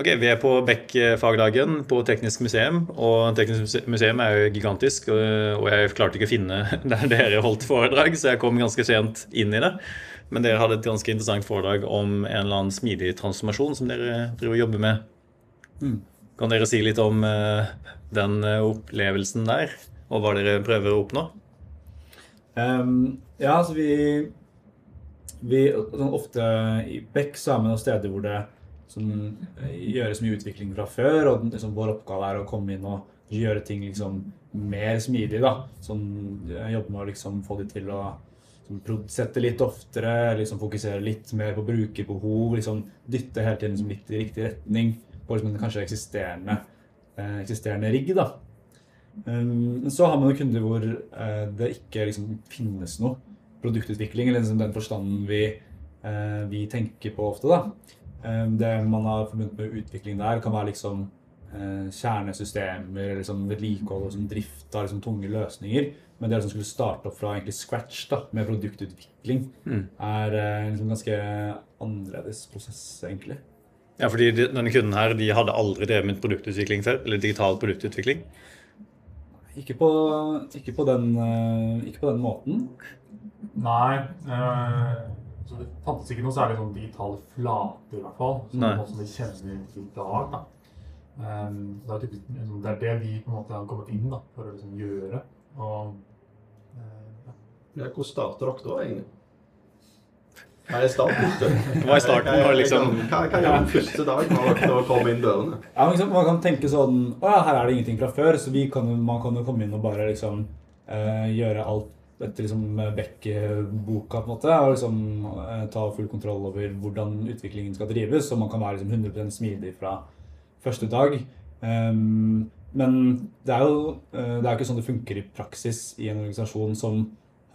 Ok, Vi er på Beck-fagdagen på Teknisk museum. og Teknisk museum er jo gigantisk. Og jeg klarte ikke å finne der dere holdt foredrag, så jeg kom ganske sent inn i det. Men dere hadde et ganske interessant foredrag om en eller annen smidig transformasjon som dere driver og jobber med. Mm. Kan dere si litt om uh, den eh, opplevelsen der, og hva dere prøver å oppnå? Um, ja, altså vi, vi sånn Ofte i Beck så er vi noen steder hvor det som eh, gjøres mye utvikling fra før. Og liksom, vår oppgave er å komme inn og gjøre ting liksom, mer smidig. da. Sånn, jeg jobber med å liksom, få de til å liksom, sette litt oftere, liksom, fokusere litt mer på brukerbehov. Liksom, dytte hele tiden liksom, litt i riktig retning på liksom, en kanskje eksisterende, eh, eksisterende rigg. da. Um, så har man kunder hvor eh, det ikke liksom, finnes noe produktutvikling, eller liksom, den forstanden vi, uh, vi tenker på ofte. da. Ehm, det man har forbundet med utvikling der, kan være liksom eh, kjernesystemer, liksom vedlikehold og liksom drift av liksom tunge løsninger. Men det som skulle starte opp fra egentlig scratch da, med produktutvikling, mm. er en eh, liksom ganske annerledes prosess, egentlig. Ja, fordi denne kunden her, de hadde aldri drevet med produktutvikling før? Eller digital produktutvikling? Ikke på, ikke på, den, eh, ikke på den måten. Nei. Øh så det fantes ikke noe særlig sånn digitale flater, i hvert fall. Som, som vi kjenner i dag. da. Um, det, er typisk, liksom, det, er det vi på en måte har kommet inn da, for å liksom, gjøre. Og, uh, ja. ja, Hvor starter dere da, egentlig? Hva er starten? Hva er starten? Hva, liksom... hva, hva gjør den første dagen når dere kommer inn dørene? Ja, liksom, Man kan tenke sånn Å ja, her er det ingenting fra før, så kan, man kan jo komme inn og bare liksom uh, gjøre alt etter liksom Beck-boka, på en måte, og liksom eh, ta full kontroll over hvordan utviklingen skal drives, så man kan være liksom 100 smidig fra første dag. Um, men det er jo eh, det er ikke sånn det funker i praksis i en organisasjon som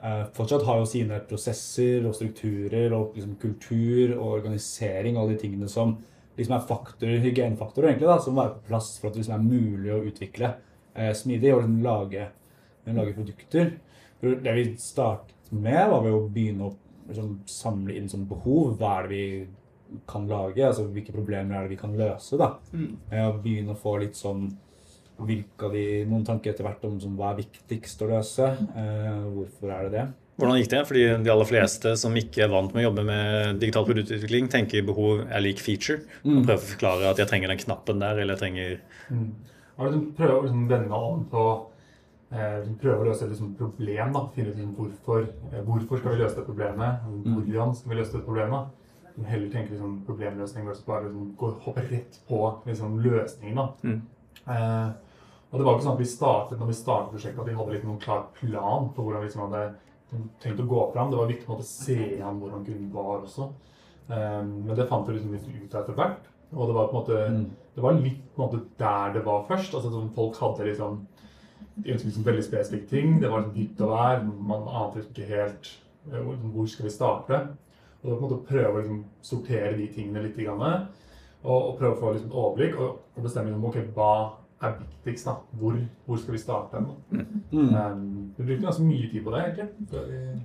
uh, fortsatt har jo sine prosesser og strukturer og liksom kultur og organisering og alle de tingene som liksom er faktorer, hygienefaktorer egentlig da, som må være på plass for at det liksom er mulig å utvikle uh, smidig og liksom lage, lage produkter. Det vi startet med, var å begynne å liksom, samle inn sånn behov. Hva er det vi kan lage? altså Hvilke problemer er det vi kan løse? da. Mm. Og begynne å få litt sånn hvilke av de, Noen tanker etter hvert om som, hva er viktigst å løse. Eh, hvorfor er det det? Hvordan gikk det? Fordi De aller fleste som ikke er vant med å jobbe med digital produktutvikling, tenker behov er lik feature. Mm. Og prøver å forklare at jeg trenger den knappen der, eller jeg trenger mm. Prøve å liksom vende om på Eh, prøve å løse et liksom, problem. da, Finne ut liksom, hvorfor, eh, hvorfor skal vi løse det problemet. Mm. Hvordan skal vi løse det problemet? Heller tenker liksom, problemløsning versus bare liksom, gå, hoppe rett på liksom, løsningen. da. Mm. Eh, og det var ikke sånn at vi startet når vi startet prosjektet at vi hadde liksom, noen klar plan på hvordan vi liksom, hadde tenkt å gå fram. Det var viktig å se an hvordan grunnen var også. Eh, men det fant vi liksom, ut etter hvert. Og det var på en måte, mm. det var litt på en måte der det var først. altså sånn, Folk hadde liksom de ønsket liksom veldig spesifikke ting. Det var nytt å være. Man ante liksom ikke helt eh, hvor skal vi starte. Og da på en måte prøve å liksom sortere de tingene litt. Grann, og, og, prøve å få liksom overblikk og, og bestemme om, okay, hva er viktigst. da? Hvor, hvor skal vi starte? Mm. Um, vi brukte ganske mye tid på det, egentlig.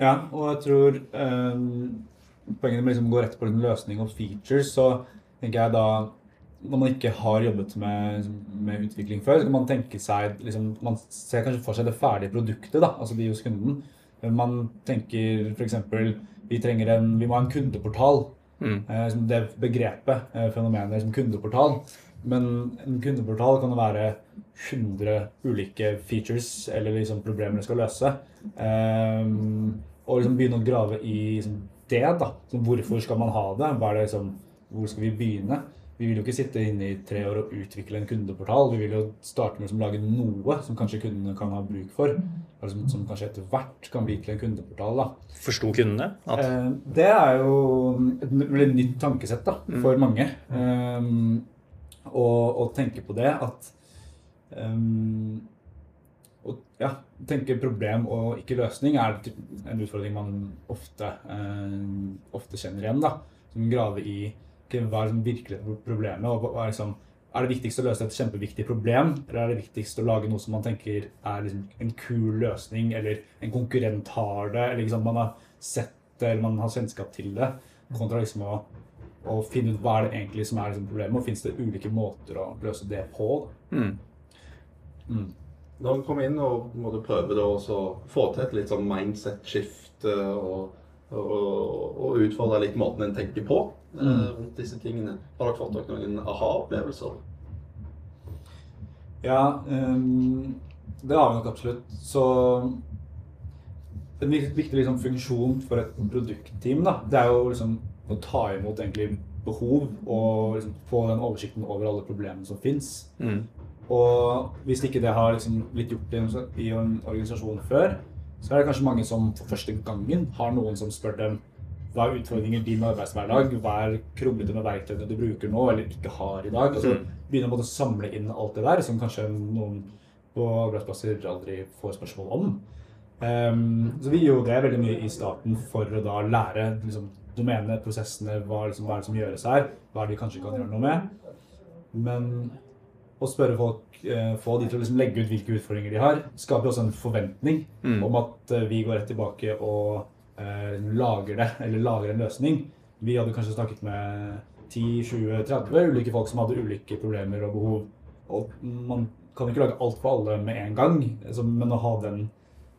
Ja, og jeg tror um, poenget med liksom å gå rett på en løsning og features, så tenker jeg da når man ikke har jobbet med, med, utvikling før, så kan man tenke seg liksom, Man ser kanskje for seg det ferdige produktet, da, altså de hos kunden. Man tenker f.eks. Vi trenger en, vi må ha en kundeportal. Mm. Eh, det begrepet, eh, fenomenet som kundeportal. Men en kundeportal kan være 100 ulike features eller liksom problemer du skal løse. Um, og liksom begynne å grave i liksom, det. da. Så hvorfor skal man ha det? det liksom, hvor skal vi begynne? Vi vil jo ikke sitte inne i tre år og utvikle en kundeportal. Vi vil jo starte med å lage noe som kanskje kundene kan ha bruk for. Eller som, som kanskje etter hvert kan bli til en kundeportal. da. Forsto kundene? At... Eh, det er jo et veldig nytt tankesett da, mm. for mange. Um, å tenke på det at um, å ja, tenke problem og ikke løsning er en utfordring man ofte, ofte kjenner igjen. da, Som graver i hva er liksom virkelig problemet? og hva er, liksom, er det viktigst å løse et kjempeviktig problem, eller er det viktigst å lage noe som man tenker er liksom en kul løsning, eller en konkurrent har det, eller liksom man har sett det, eller man har kjennskap til det, kontra liksom å å finne ut hva er det egentlig som er liksom problemet, og finnes det ulike måter å løse det på. Mm. Mm. Når vi kommer inn og måtte prøve å få til et litt sånn mindset-skift og, og, og utfordre litt måten en tenker på eh. Rundt disse tingene, har dere fått dere noen aha-opplevelser? Ja, um, det har vi nok absolutt. Så en viktig liksom, funksjon for et produktteam da, det er jo liksom å ta imot egentlig behov og liksom, få den oversikten over alle problemene som fins. Mm. Og hvis ikke det har liksom blitt gjort i en, i en organisasjon før, så er det kanskje mange som for første gangen har noen som spør dem hva er utfordringer i din arbeidshverdag, hva er kronglete med verktøyene du bruker nå eller ikke har i dag. Altså, Mm. begynne å samle inn alt det der, som kanskje noen på arbeidsplasser aldri får spørsmål om. Um, så vi gjorde det veldig mye i starten for å da lære liksom, domenene, prosessene, hva, liksom, hva er det som gjøres her, hva er det vi kanskje kan gjøre noe med. Men å spørre folk, eh, få de til å liksom legge ut hvilke utfordringer de har, skaper også en forventning Mm. om at eh, vi går rett tilbake og eh, lager det, eller lager en løsning. Vi hadde kanskje snakket med 10-20-30 ulike folk som hadde ulike problemer og behov. Og man kan ikke lage alt for alle med en gang, men å ha den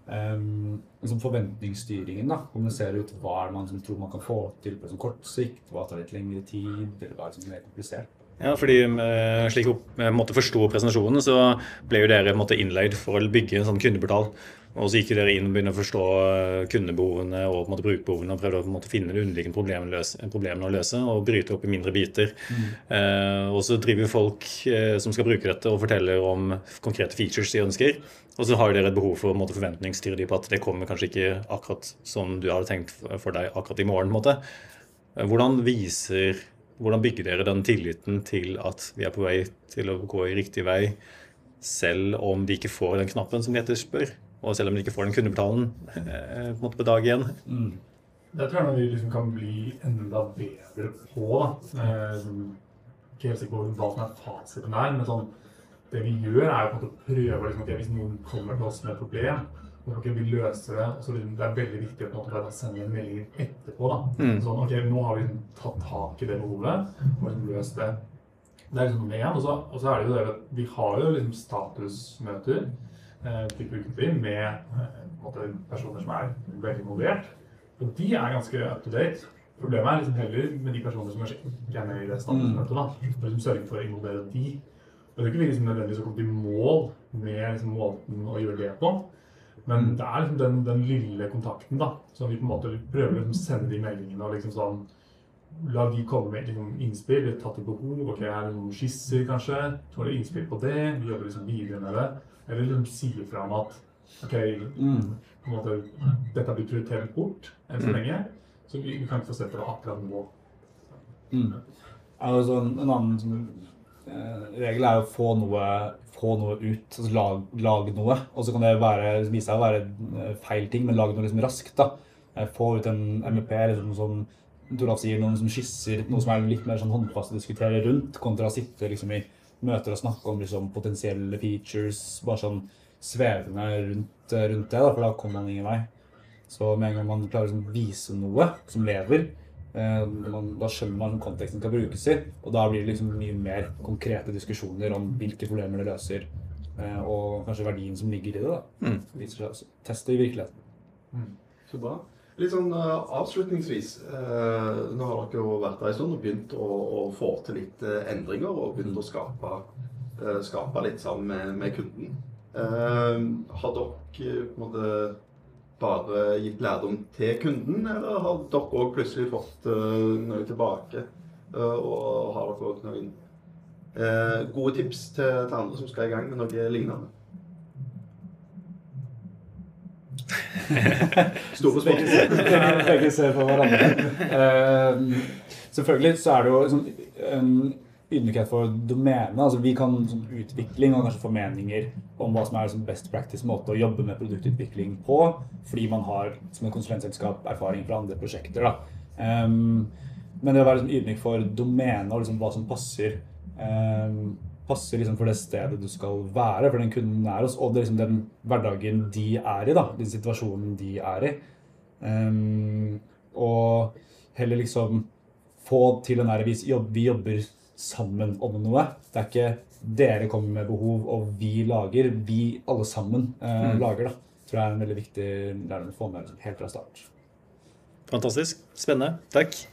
um, liksom forventningsstyringen, da, kommunisere ut hva er man som tror man kan få til på liksom, kort sikt, hva tar litt lengre tid, eller hva er liksom mer komplisert. Ja, fordi eh, slik jeg måtte forstå presentasjonen, så ble jo dere på innleid for å bygge en sånn kundeportal. Og så gikk dere inn og begynte å forstå eh, kundebehovene og på en måte brukerbehovene og prøvde å på en måte finne de underliggende problemene, problemene å løse og bryte opp i mindre biter. Eh, og så driver folk eh, som skal bruke dette og forteller om konkrete features de ønsker. Og så har dere et behov for måte, forventningsstyre de på at det kommer kanskje ikke akkurat som du hadde tenkt for deg akkurat i morgen. på en måte. Hvordan viser hvordan bygger dere den tilliten til at vi er på vei til å gå i riktig vei, selv om de ikke får den knappen som de etterspør, og selv om de ikke får den kundebetalen eh, på, på dag én? Mm. Det tror jeg vi liksom kan bli enda bedre på. da. Eh, ikke helt sikker på hva som er fasiten der, men sånn, det vi gjør, er å prøve liksom, at Hvis noen kommer til oss med et problem, ok, vi løser det, så det er veldig viktig å på sende en melding etterpå. da. Mm. Sånn, ok, Nå har vi liksom tatt tak i det behovet og liksom løst det. Det er liksom nummer én. Og så, og så er det jo det at vi har jo liksom statusmøter eh, publikum ukentlig med eh, personer som er veldig involvert. Og de er ganske up to date. Problemet er liksom heller med de personene som kanskje ikke er med i det standpunktet. da, og liksom Sørge for å involvere de. Og det er ikke vi liksom nødvendigvis å komme til mål med liksom måten å gjøre det på. Men det er liksom den, den lille kontakten da, som vi på en måte prøver å liksom sende de meldingene og liksom sånn La de komme med liksom innspill. Tatt i behov. ok, Er det noen skisser, kanskje? Tåler innspill på det? Vi jobber liksom videre med det. Eller de sier fra om at ok, Mm. på en måte, dette blir prioritert bort enn så Mm. lenge. Så vi, vi kan ikke få sett det akkurat nå. Mm. Altså, en en annen som, eh, regel er å få noe, få noe ut. Altså, lag, lag noe. Og så kan det være, vise seg å være eh, feil ting, men lag noe liksom raskt. da. Eh, Få ut en MEP noe som Toralf sier, noen som skisser, noe som er litt mer sånn håndfast å diskutere rundt, kontra å sitte liksom i møter og snakke om liksom, potensielle features, bare sånn svevende rundt, eh, rundt det, da, for da kommer man ingen vei. Så med en gang man klarer å liksom, vise noe som lever, Eh, man, da skjønner man konteksten skal brukes i, og da blir det liksom mye mer konkrete diskusjoner om hvilke problemer det løser, eh, og kanskje verdien som ligger i det. da. Mm. Viser seg også. Teste i virkeligheten. Så bra. Litt sånn uh, avslutningsvis. uh, nå har dere jo vært der en stund og begynt å, å få til litt uh, endringer og begynt å skape, skape litt sammen med, med kunden. Har dere på en måte bare gitt lærdom til kunden, eller har dere òg plutselig fått noe tilbake? Og har dere òg noen gode tips til, til andre som skal i gang med noe lignende? Store spørsmål. begge, ser på hverandre. Eh, selvfølgelig så er det jo sånn, en ydmykhet for domenet. Altså, vi kan som utvikling og kanskje få meninger om hva som er som best practice måte å jobbe med produktutvikling på, fordi man har som et konsulentselskap erfaring fra andre prosjekter. Ehm, men det å være liksom, ydmyk for domenet og liksom, hva som passer ehm, passer liksom for det stedet du skal være, for den kunden er hos, og det liksom den hverdagen de er i, da, den situasjonen de er i. Um, og heller liksom få til den der vi jobber, sammen om noe. Det er ikke dere kommer med behov, og vi lager. Vi alle sammen eh, lager, da. Tror jeg er en veldig viktig lærdom å få med helt fra start. Fantastisk. Spennende. Takk.